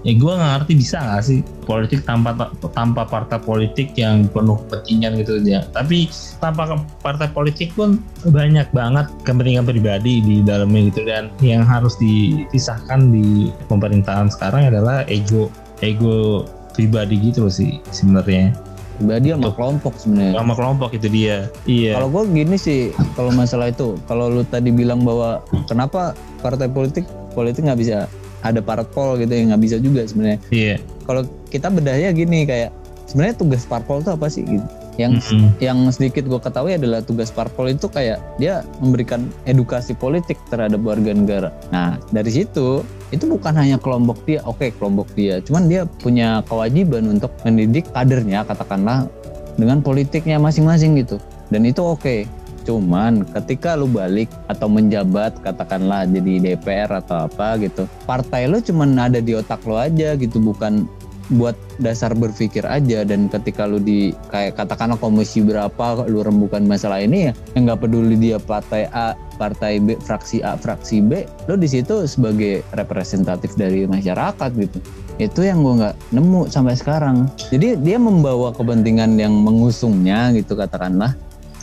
Ya gua nggak ngerti bisa nggak sih politik tanpa tanpa partai politik yang penuh kepentingan gitu ya tapi tanpa partai politik pun banyak banget kepentingan pribadi di dalamnya gitu. Dan yang harus dipisahkan di pemerintahan sekarang adalah ego ego pribadi gitu loh sih sebenarnya pribadi sama kelompok sebenarnya. sama kelompok itu dia iya Kalau gue gini sih, kalau masalah itu, kalau lu tadi bilang bahwa kenapa partai politik politik nggak bisa ada parpol gitu ya nggak bisa juga sebenarnya. iya Kalau kita bedahnya gini kayak sebenarnya tugas parpol itu apa sih gitu? Yang Mm-mm. yang sedikit gue ketahui adalah tugas parpol itu kayak dia memberikan edukasi politik terhadap warga negara. Nah dari situ itu bukan hanya kelompok dia, oke kelompok dia, cuman dia punya kewajiban untuk mendidik kadernya katakanlah dengan politiknya masing-masing gitu. Dan itu oke. Cuman ketika lu balik atau menjabat katakanlah jadi DPR atau apa gitu, partai lu cuman ada di otak lu aja gitu, bukan buat dasar berpikir aja. Dan ketika lu di kayak katakanlah komisi berapa lu rembukan masalah ini ya yang nggak peduli dia partai A partai B fraksi A fraksi B lu di situ sebagai representatif dari masyarakat gitu. Itu yang gua nggak nemu sampai sekarang. Jadi dia membawa kepentingan yang mengusungnya gitu katakanlah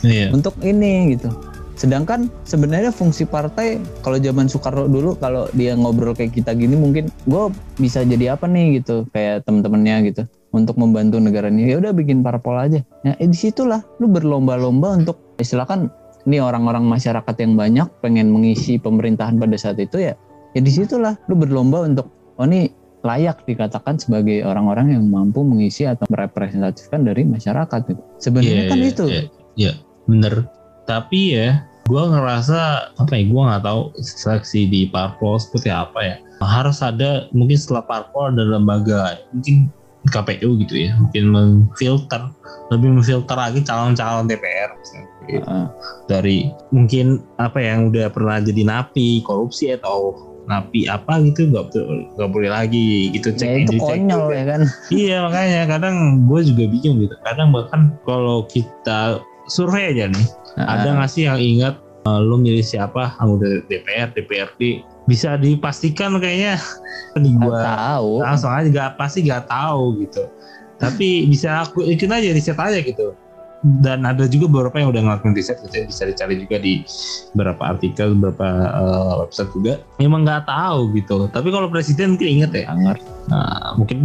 iya. untuk ini gitu. Sedangkan sebenarnya fungsi partai kalau zaman Soekarno dulu kalau dia ngobrol kayak kita gini mungkin gue bisa jadi apa nih gitu kayak temen-temennya gitu untuk membantu negara ini ya udah bikin parpol aja. Nah eh, di situlah lu berlomba-lomba untuk istilahkan ini orang-orang masyarakat yang banyak pengen mengisi pemerintahan pada saat itu ya ya di situlah lu berlomba untuk oh ini layak dikatakan sebagai orang-orang yang mampu mengisi atau merepresentatifkan dari masyarakat gitu. Sebenarnya Iya, kan iya, itu. iya, iya, bener. Tapi ya, gue ngerasa apa ya? Gue nggak tahu seleksi di parpol seperti apa ya. Harus ada mungkin setelah parpol ada lembaga, mungkin KPU gitu ya, mungkin memfilter, lebih memfilter lagi calon-calon DPR misalnya, gitu. Heeh. dari mungkin apa yang udah pernah jadi napi korupsi atau napi apa gitu nggak nggak boleh lagi gitu cek ya itu cek konyol ya kan Iya makanya kadang gue juga bingung gitu. Kadang bahkan kalau kita survei aja nih, ada nggak sih yang ingat eh, lu milih siapa anggota DPR, DPRD? Bisa dipastikan kayaknya di Nggak gua tahu langsung aja gak pasti gak tahu gitu. Tapi bisa aku ikut aja riset aja gitu. Dan ada juga beberapa yang udah ngelakuin riset gitu bisa dicari juga di beberapa artikel beberapa uh, website juga. Emang nggak tahu gitu tapi kalau presiden mungkin inget ya Sangat. nah, mungkin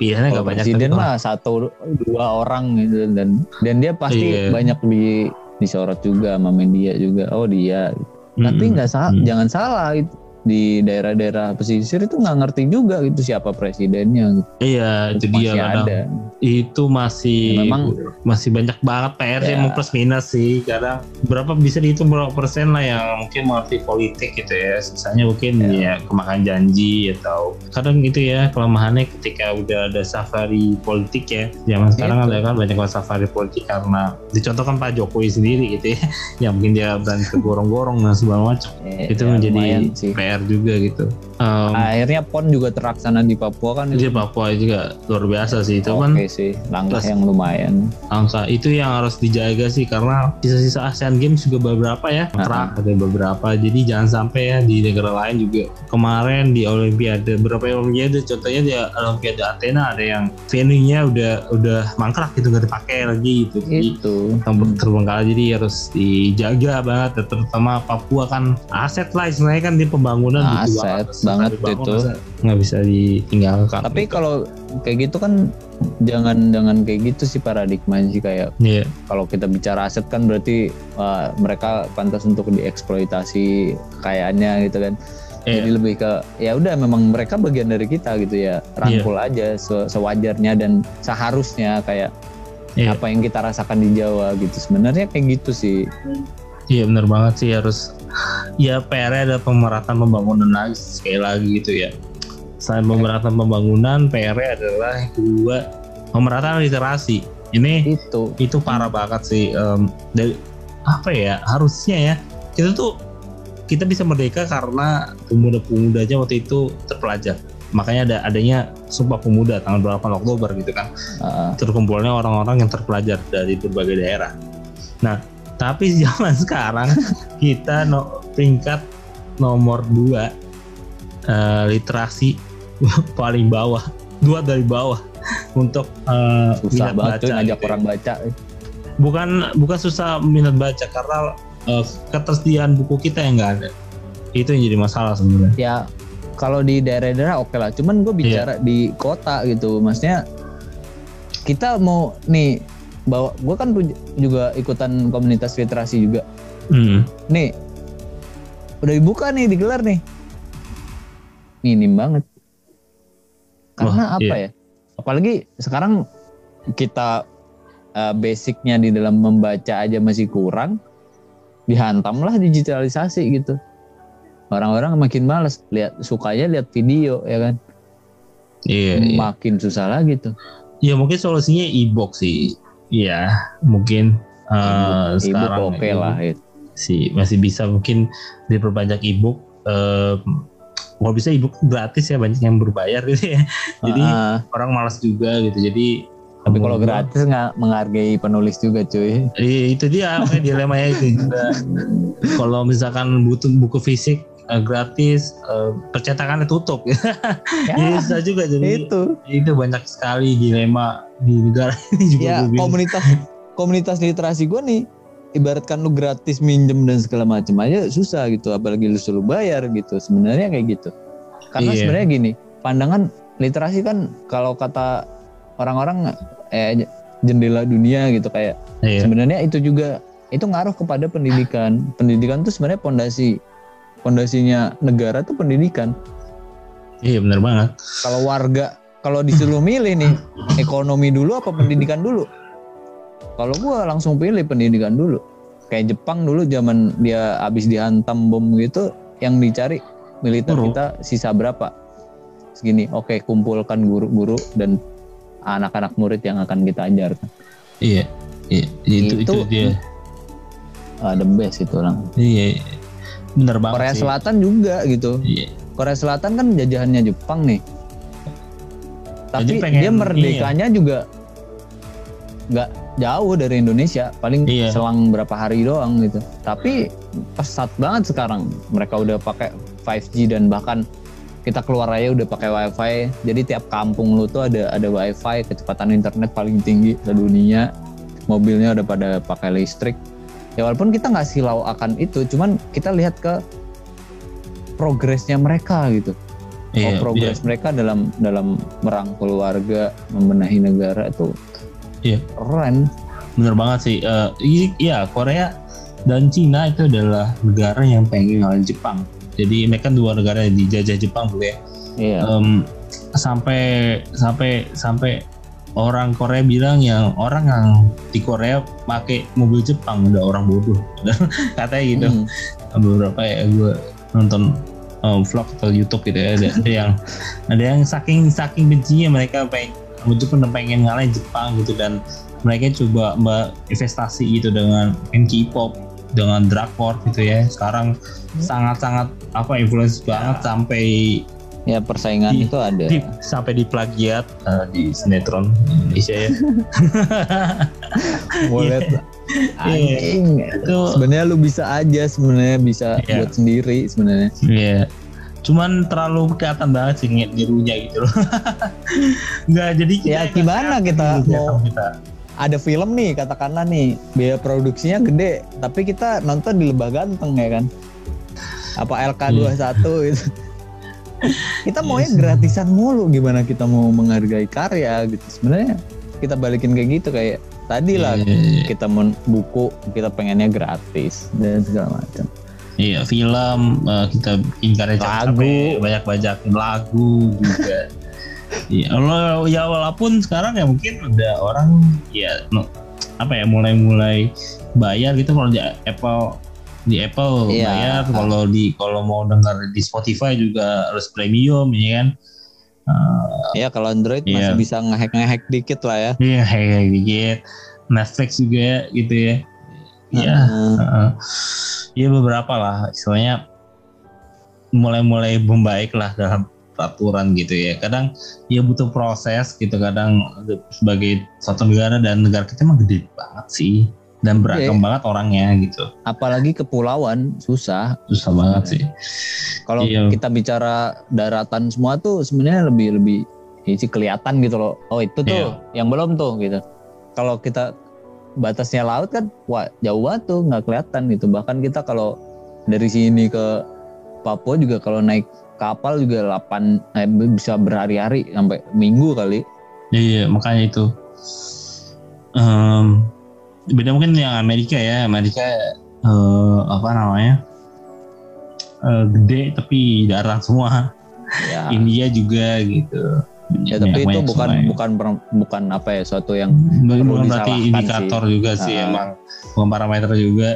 pilihannya nggak banyak presiden tapi mah satu dua orang gitu. Dan dan dia pasti Iya. banyak di disorot juga sama media juga. Oh dia. Tapi nggak salah Mm. jangan salah itu di daerah-dairah pesisir itu nggak ngerti juga gitu siapa presidennya gitu. iya itu masih kadang ada itu masih Ya, memang masih banyak banget PR Ya. emang plus minus sih kadang berapa bisa dihitung berapa persen lah yang mungkin mengerti politik gitu ya sisanya mungkin ya, kemakan janji atau kadang itu ya kelemahannya ketika udah ada safari politik ya zaman sekarang Itu. ada kan banyak safari politik karena dicontohkan Pak Jokowi sendiri gitu ya yang mungkin dia berani kegorong-gorong dan segala macam Eh, itu ya, menjadi sih. PR juga gitu. Em, akhirnya pon juga terlaksana di Papua kan dia itu Papua juga luar biasa sih. Itu oke kan sih langkah plus- yang lumayan. angka itu yang harus dijaga sih karena sisa-sisa ASEAN Games juga beberapa ya. Kontrak ada beberapa. Jadi jangan sampai ya di negara lain juga. Kemarin di Olimpiade beberapa Olimpiade contohnya di Olimpiade Athena ada yang venue-nya udah udah mangkrak gitu nggak dipakai lagi gitu. Itu. yang terbengkalai. Jadi harus dijaga banget terutama Papua kan aset lah istilahnya kan di pembangunan butuh Aset Terus banget dibangun, itu. nggak bisa ditinggalkan tapi kalau kayak gitu kan jangan jangan kayak gitu sih paradigma sih kayak Iya. kalau kita bicara aset kan berarti wah, mereka pantas untuk dieksploitasi kekayaannya gitu kan Iya. jadi lebih ke ya udah memang mereka bagian dari kita gitu ya rangkul aja se- sewajarnya dan seharusnya kayak Iya. apa yang kita rasakan di Jawa gitu sebenarnya kayak gitu sih Iya benar banget sih harus ya PR ada pemerataan pembangunan lagi sekali lagi gitu ya. Selain pemerataan pembangunan, PR adalah yang kedua pemerataan literasi. Ini itu itu parah banget sih em, dari apa ya harusnya ya kita tuh kita bisa merdeka karena pemuda-pemudanya waktu itu terpelajar. Makanya ada adanya Sumpah Pemuda tanggal 8 Oktober gitu kan uh, terkumpulnya orang-orang yang terpelajar dari berbagai daerah. Nah, tapi zaman sekarang kita no, peringkat nomor 2 literasi paling bawah, dua dari bawah untuk eh, susah minat banget tuh baca ngajak gitu ya. orang baca Bukan bukan susah minat baca karena eh, ketersediaan buku kita yang nggak ada. Itu yang jadi masalah sebenarnya. ya kalau di daerah-daerah oke lah cuman gue bicara di kota gitu maksudnya kita mau nih bawa gue kan juga ikutan komunitas literasi juga. Hmm. nih udah dibuka nih digelar nih. Minim banget. Karena Wah, apa ya? Apalagi sekarang kita uh, basicnya di dalam membaca aja masih kurang dihantamlah digitalisasi gitu. Orang-orang makin males lihat sukanya lihat video ya kan? Iya, iya. makin susah lagi tuh. Ya mungkin solusinya e-book sih. Iya, mungkin eh, ibu sekarang oke lah itu sih masih bisa mungkin diperbanyak e-book eh, kalau bisa e-book gratis ya banyak yang berbayar gitu ya. Jadi Ah, orang malas juga gitu jadi tapi kalau gratis nggak menghargai penulis juga cuy. Iya, itu dia makanya dilemanya itu juga. Kalau misalkan butuh buku fisik eh, gratis eh, percetakannya tutup. Ya, jadi bisa juga jadi itu. Itu banyak sekali dilema di negara ini juga ya komunitas komunitas literasi gue nih ibaratkan lu gratis minjem dan segala macam aja susah gitu apalagi lu suruh bayar gitu sebenarnya kayak gitu. Karena Iya. sebenarnya gini pandangan literasi kan kalau kata orang-orang eh jendela dunia gitu kayak Iya. sebenarnya itu juga itu ngaruh kepada pendidikan. Pendidikan itu sebenarnya pondasi pondasinya negara tuh pendidikan. Iya benar banget. Kalau warga kalau disuruh milih nih ekonomi dulu apa pendidikan dulu? Kalau gua langsung pilih pendidikan dulu. Kayak Jepang dulu zaman dia habis dihantam bom gitu yang dicari militer Guru. kita sisa berapa? Segini. Oke kumpulkan guru-guru dan anak-anak murid yang akan kita ajarkan iya iya. Itu itu, Itu- dia. Ah, the best itu orang. Iya benar banget Korea sih. Selatan juga gitu. Iya. Korea Selatan kan jajahannya Jepang nih. Tapi pengen dia merdekanya juga nggak jauh dari Indonesia, paling Iya. selang berapa hari doang gitu. Tapi pesat banget sekarang. Mereka udah pakai 5G dan bahkan kita keluar aja udah pakai WiFi. Jadi tiap kampung lu tuh ada ada WiFi, kecepatan internet paling tinggi di dunia. mobilnya udah pada pakai listrik ya walaupun kita nggak silau akan itu cuman kita lihat ke progresnya mereka gitu Iya, oh, progres mereka dalam dalam merangkul warga membenahi negara itu Iya. keren bener banget sih. I- Iya Korea dan Cina itu adalah negara yang pengen ngalahin Jepang. Jadi mereka dua negara yang dijajah Jepang dulu ya. iya Em, sampai sampai sampai orang Korea bilang yang orang yang di Korea pakai mobil Jepang udah orang bodoh katanya gitu Hmm. beberapa ya gue nonton um, vlog atau YouTube gitu ya. Ada, ada yang ada yang saking saking bencinya mereka pengen Jepang pengen ngalahin Jepang gitu dan mereka coba mbak investasi gitu dengan K-pop dengan drakor gitu ya. Sekarang sangat-sangat apa influence banget sampai ya persaingan Di- itu ada. di, sampai di plagiat uh, di sinetron Indonesia ya. Boleh. Anjing itu sebenarnya lu bisa aja sebenarnya bisa Iya. buat sendiri sebenarnya Iya. Cuman terlalu kelihatan banget sih ngeliat birunya gitu loh. Enggak jadi Ya, gimana kita birunya mau- kita. ada film nih katakanlah nih biaya produksinya gede tapi kita nonton di lebah ganteng ya kan apa LK21 gitu kita maunya Iya sih. gratisan mulu gimana kita mau menghargai karya gitu sebenarnya kita balikin kayak gitu kayak tadi lah Iya, kita mau buku kita pengennya gratis dan segala macam Iya, film uh, kita karya Lagu. capek, banyak-banyakin lagu juga. Iya, lo ya walaupun sekarang ya mungkin ada orang ya no- apa ya mulai-mulai bayar gitu kalau di Apple di Apple Iya. bayar kalau di kalau mau denger di Spotify juga harus premium ya kan. Uh, ya kalau Android Iya. masih bisa ngehack ngehack dikit lah ya Iya, kayak dikit. Netflix juga gitu ya. Iya. Heeh. Heeh. Iya beberapa lah istilahnya mulai-mulai membaik lah dalam peraturan gitu ya. Kadang ya butuh proses gitu. Kadang sebagai suatu negara dan negara kita emang gede banget sih dan beragam banget orangnya gitu. apalagi kepulauan susah Susah banget sih. Kalau Iya. kita bicara daratan semua tuh sebenarnya lebih lebih ya sih kelihatan gitu loh. Oh itu tuh yang belum tuh gitu. Kalau kita batasnya laut kan, wah jauh banget tuh nggak kelihatan gitu. Bahkan kita kalau dari sini ke Papua juga kalau naik kapal juga 8 eh, bisa berhari-hari sampai minggu kali. Iya makanya itu. Em, beda mungkin yang Amerika ya. Amerika eh, apa namanya? Eh, gede tapi jarang semua. Ya, India juga gitu. ya tapi itu bukan semua ya. bukan bukan apa ya suatu yang Bukan perlu berarti indikator juga sih Ah. emang bukan parameter juga.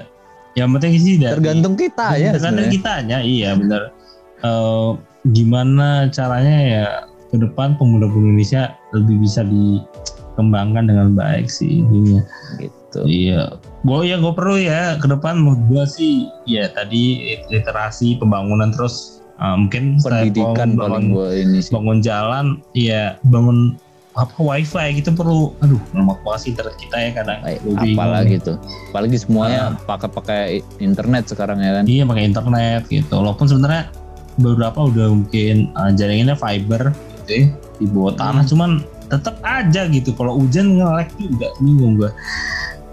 Yang penting sih dari tergantung kita ya tergantung kitanya iya benar. Eh, gimana caranya ya ke depan pemuda-pemuda Indonesia lebih bisa dikembangkan dengan baik sih ininya. Gitu. Iya. Gue ya gue perlu ya ke depan menurut gue sih ya tadi literasi pembangunan terus eh, mungkin Pendidikan bangun- paling gue ini sih. bangun jalan ya bangun apa wifi gitu perlu aduh lemot banget sih internet kita ya kadang. Ay, Gua apalagi tuh apalagi semuanya pakai pakai internet sekarang ya kan? Iya pakai internet gitu. Walaupun sebenarnya beberapa udah mungkin uh, jaringannya fiber gitu ya di bawah tanah. Hmm. cuman tetap aja gitu kalau hujan nge-lag juga bingung gua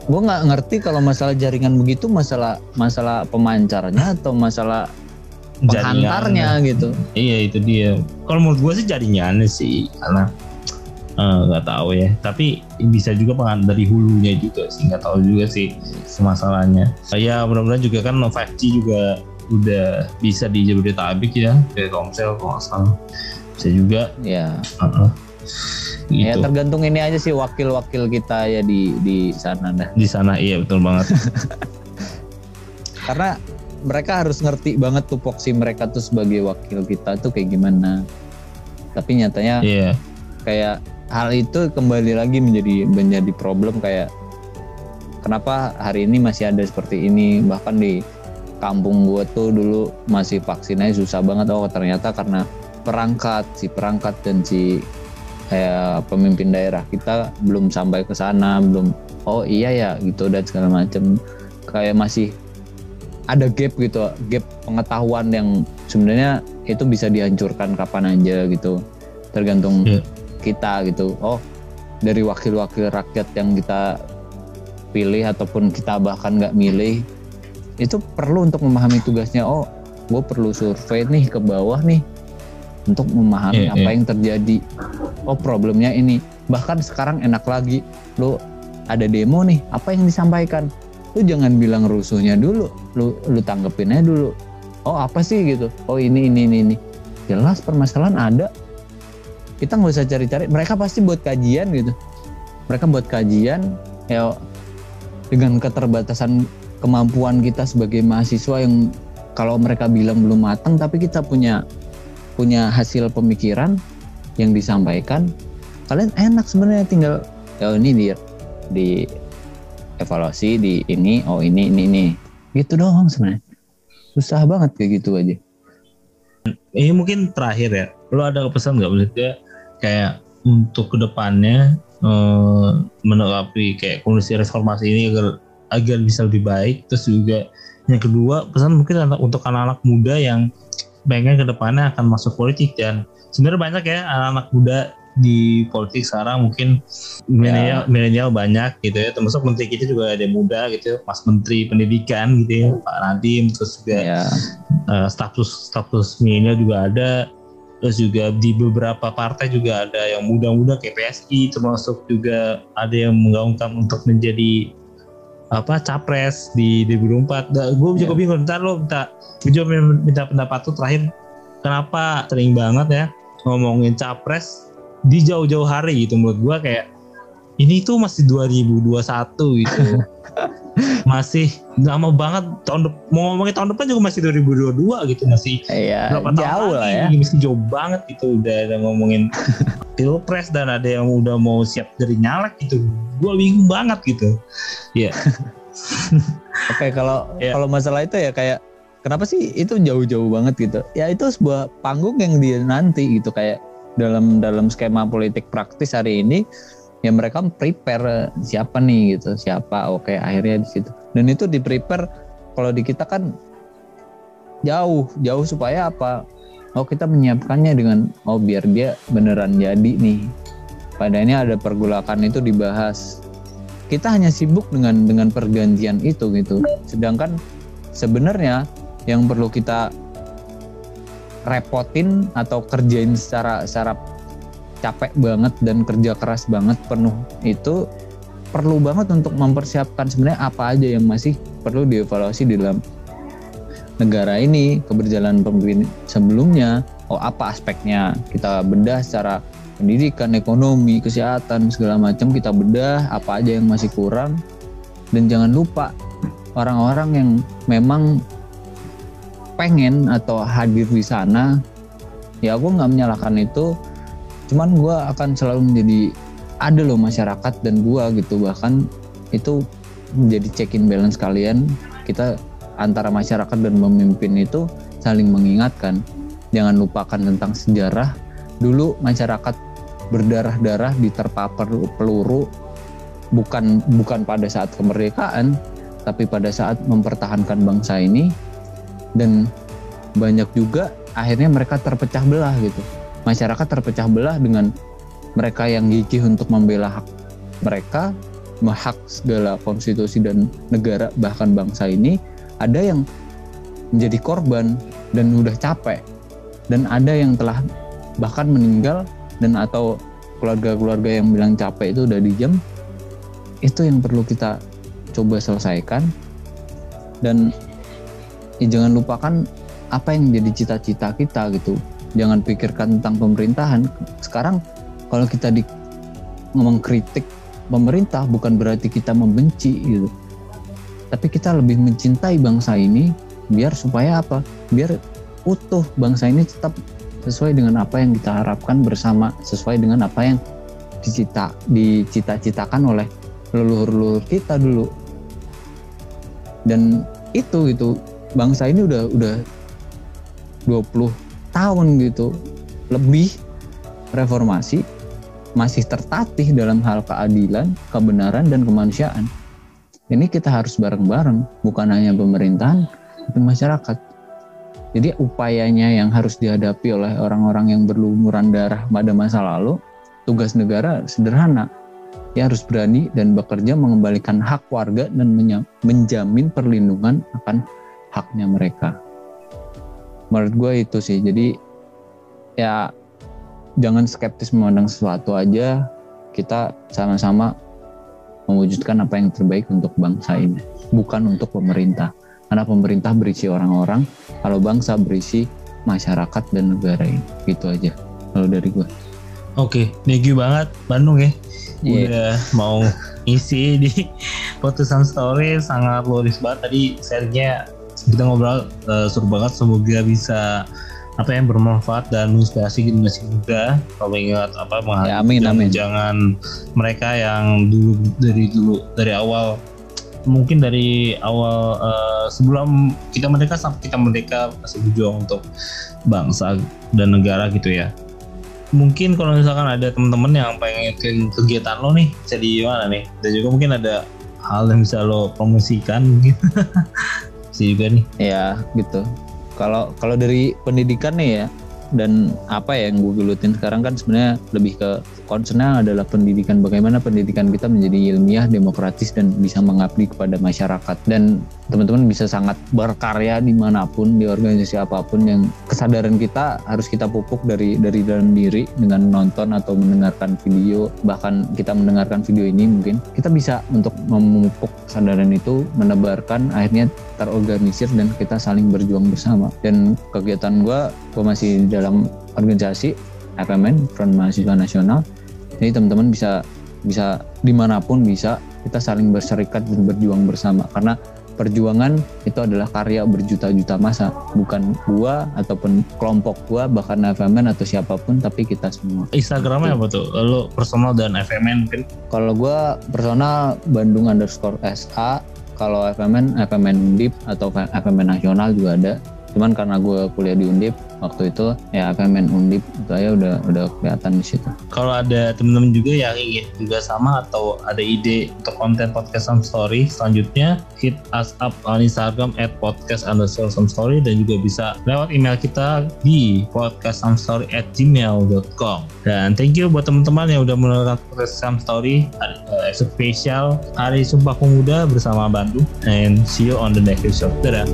gue nggak ngerti kalau masalah jaringan begitu masalah masalah pemancarnya atau masalah penghantarnya gitu. Iya itu dia. Kalau menurut gua sih jaringannya sih karena eh, nggak tahu ya. Tapi bisa juga pengan dari hulunya juga sih nggak tahu juga sih masalahnya. Ya mudah-mudahan juga kan 5G juga udah bisa di Jabodetabek ya kayak Komsel kalau nggak salah. Bisa juga. Ya uh-uh. ya gitu. tergantung ini aja sih wakil-wakil kita ya di di sana dah. Di sana iya betul banget. Karena mereka harus ngerti banget tupoksi mereka tuh sebagai wakil kita tuh kayak gimana. Tapi nyatanya iya. kayak hal itu kembali lagi menjadi menjadi problem kayak kenapa hari ini masih ada seperti ini? Bahkan di kampung gue tuh dulu masih vaksinnya susah banget. Oh ternyata karena perangkat si perangkat dan si kayak pemimpin daerah kita belum sampai ke sana belum oh iya ya gitu dan segala macam kayak masih ada gap gitu gap pengetahuan yang sebenarnya itu bisa dihancurkan kapan aja gitu. Tergantung Iya. kita gitu. Oh dari wakil-wakil rakyat yang kita pilih ataupun kita bahkan nggak milih itu perlu untuk memahami tugasnya. Oh gue perlu survei nih ke bawah nih untuk memahami Iya, apa iya. yang terjadi. Oh problemnya ini. Bahkan sekarang enak lagi. Lu ada demo nih. Apa yang disampaikan? Lu jangan bilang rusuhnya dulu. Lu lu tanggepinnya dulu. Oh apa sih gitu? Oh ini ini ini ini. Jelas permasalahan ada. Kita nggak usah cari-cari. Mereka pasti buat kajian gitu. Mereka buat kajian ya dengan keterbatasan kemampuan kita sebagai mahasiswa yang kalau mereka bilang belum matang tapi kita punya punya hasil pemikiran yang disampaikan kalian enak sebenarnya tinggal ya ini di di evaluasi di ini oh ini ini ini gitu doang sebenarnya susah banget kayak gitu aja Ini mungkin terakhir ya. Lo ada pesan nggak maksudnya kayak untuk ke depannya eh, menanggapi kayak kondisi reformasi ini agar agar bisa lebih baik. Terus juga yang kedua pesan mungkin untuk anak-anak muda yang pengen ke depannya akan masuk politik dan sebenarnya banyak ya anak-anak muda di politik sekarang mungkin milenial milenial banyak gitu ya. Termasuk menteri kita juga ada yang muda gitu ya, mas menteri pendidikan gitu ya Pak Nadiem terus juga ya. Eh, status status milenial juga ada. Terus juga di beberapa partai juga ada yang muda-muda kayak PSI termasuk juga ada yang menggaungkan untuk menjadi apa capres di 2024 nah, gue juga Ya. bingung. Ntar lo minta gue juga minta pendapat tuh terakhir kenapa sering banget ya ngomongin capres di jauh-jauh hari gitu menurut gue kayak ini tuh masih 2021 gitu. Masih lama banget tahun mau ngomongin tahun depan juga masih 2022 gitu masih ya berapa tahun jauh lah lagi ya. gitu, masih jauh banget gitu udah ada ngomongin pilpres dan ada yang udah mau siap dari nyalek gitu. Gue bingung banget gitu ya Oke kalau Ya. kalau masalah itu ya kayak kenapa sih itu jauh-jauh banget gitu? Ya itu sebuah panggung yang dia nanti gitu kayak dalam dalam skema politik praktis hari ini ya mereka prepare siapa nih gitu siapa oke akhirnya di situ. Dan itu di prepare kalau di kita kan jauh jauh supaya apa? Oh kita menyiapkannya dengan oh biar dia beneran jadi nih. Padanya ada pergulakan itu dibahas kita hanya sibuk dengan dengan pergantian itu gitu. Sedangkan sebenarnya yang perlu kita repotin atau kerjain secara secara capek banget dan kerja keras banget penuh itu perlu banget untuk mempersiapkan sebenarnya apa aja yang masih perlu dievaluasi di dalam negara ini keberjalanan pemimpin sebelumnya oh apa aspeknya kita bedah secara pendidikan, ekonomi, kesehatan segala macam kita bedah apa aja yang masih kurang. Dan jangan lupa orang-orang yang memang pengen atau hadir di sana ya aku nggak menyalahkan itu. Cuman gue akan selalu menjadi ada loh masyarakat dan gua gitu. Bahkan itu menjadi check in balance kalian. Kita antara masyarakat dan pemimpin itu saling mengingatkan. Jangan lupakan tentang sejarah dulu masyarakat berdarah-darah diterpa peluru bukan bukan pada saat kemerdekaan tapi pada saat mempertahankan bangsa ini. Dan banyak juga akhirnya mereka terpecah belah gitu. Masyarakat terpecah belah dengan mereka yang gigih untuk membela hak mereka hak segala konstitusi dan negara bahkan bangsa ini. Ada yang menjadi korban dan udah capek. Dan ada yang telah bahkan meninggal dan atau keluarga-keluarga yang bilang capek itu udah dijam itu yang perlu kita coba selesaikan. Dan ya jangan lupakan apa yang jadi cita-cita kita gitu. Jangan pikirkan tentang pemerintahan. Sekarang kalau kita di ngomong kritik pemerintah bukan berarti kita membenci gitu. Tapi kita lebih mencintai bangsa ini biar supaya apa? Biar utuh bangsa ini tetap sesuai dengan apa yang kita harapkan bersama sesuai dengan apa yang dicita dicita-citakan oleh leluhur-leluhur kita dulu dan itu gitu bangsa ini udah udah 20 tahun gitu lebih reformasi masih tertatih dalam hal keadilan, kebenaran dan kemanusiaan. Ini kita harus bareng-bareng, bukan hanya pemerintahan, tapi masyarakat. Jadi upayanya yang harus dihadapi oleh orang-orang yang berlumuran darah pada masa lalu, tugas negara sederhana. ya harus berani dan bekerja mengembalikan hak warga dan menjamin perlindungan akan haknya mereka. Menurut gue itu sih. Jadi ya jangan skeptis memandang sesuatu aja. Kita sama-sama mewujudkan apa yang terbaik untuk bangsa ini, bukan untuk pemerintah. Karena pemerintah berisi orang-orang, kalau bangsa berisi masyarakat dan negara ini. Gitu aja kalau dari gue. Oke, okay, thank you banget Bandung ya. Yeah. Udah mau isi di putusan story sangat luar banget tadi sharingnya kita ngobrol uh, seru banget semoga bisa apa yang bermanfaat dan menginspirasi generasi muda kalau ingat apa ya, amin, amin. jangan mereka yang dulu dari dulu dari awal mungkin dari awal uh, sebelum kita merdeka sampai kita merdeka masih berjuang untuk bangsa dan negara gitu ya. Mungkin kalau misalkan ada teman-teman yang pengen kegiatan lo nih bisa di mana nih? Dan juga mungkin ada hal yang bisa lo promosikan mungkin. Bisa juga nih. Ya gitu. Kalau kalau dari pendidikan nih ya dan apa ya yang gue gelutin sekarang kan sebenarnya lebih ke concernnya adalah pendidikan bagaimana pendidikan kita menjadi ilmiah demokratis dan bisa mengabdi kepada masyarakat. Dan teman-teman bisa sangat berkarya di mana pun di organisasi apa pun yang kesadaran kita harus kita pupuk dari dari dalam diri dengan nonton atau mendengarkan video. Bahkan kita mendengarkan video ini mungkin kita bisa untuk memupuk kesadaran itu menebarkan akhirnya terorganisir dan kita saling berjuang bersama. Dan kegiatan gue gue masih dalam organisasi FMN Front Mahasiswa Nasional jadi teman-teman bisa bisa di mana pun bisa kita saling berserikat dan berjuang bersama. Karena perjuangan itu adalah karya berjuta-juta masa. Bukan gua ataupun kelompok gua bahkan FMN atau siapa pun tapi kita semua. Instagramnya apa tuh? Lo personal dan FMN mungkin? Kalau gua personal Bandung underscore SA kalau FMN FMN Undip atau FMN nasional juga ada cuman karena gue kuliah di Undip waktu itu ya main Undip saya udah udah kelihatan di situ. Kalau ada temen-temen juga yang ingin juga sama atau ada ide untuk konten podcast some story selanjutnya hit us up on Instagram at podcast underscore some story dan juga bisa lewat email kita di podcast some story at gmail.com dan thank you buat teman-teman yang udah menonton podcast some story uh, spesial hari Sumpah Pemuda bersama Bandung and see you on the next episode. Dadah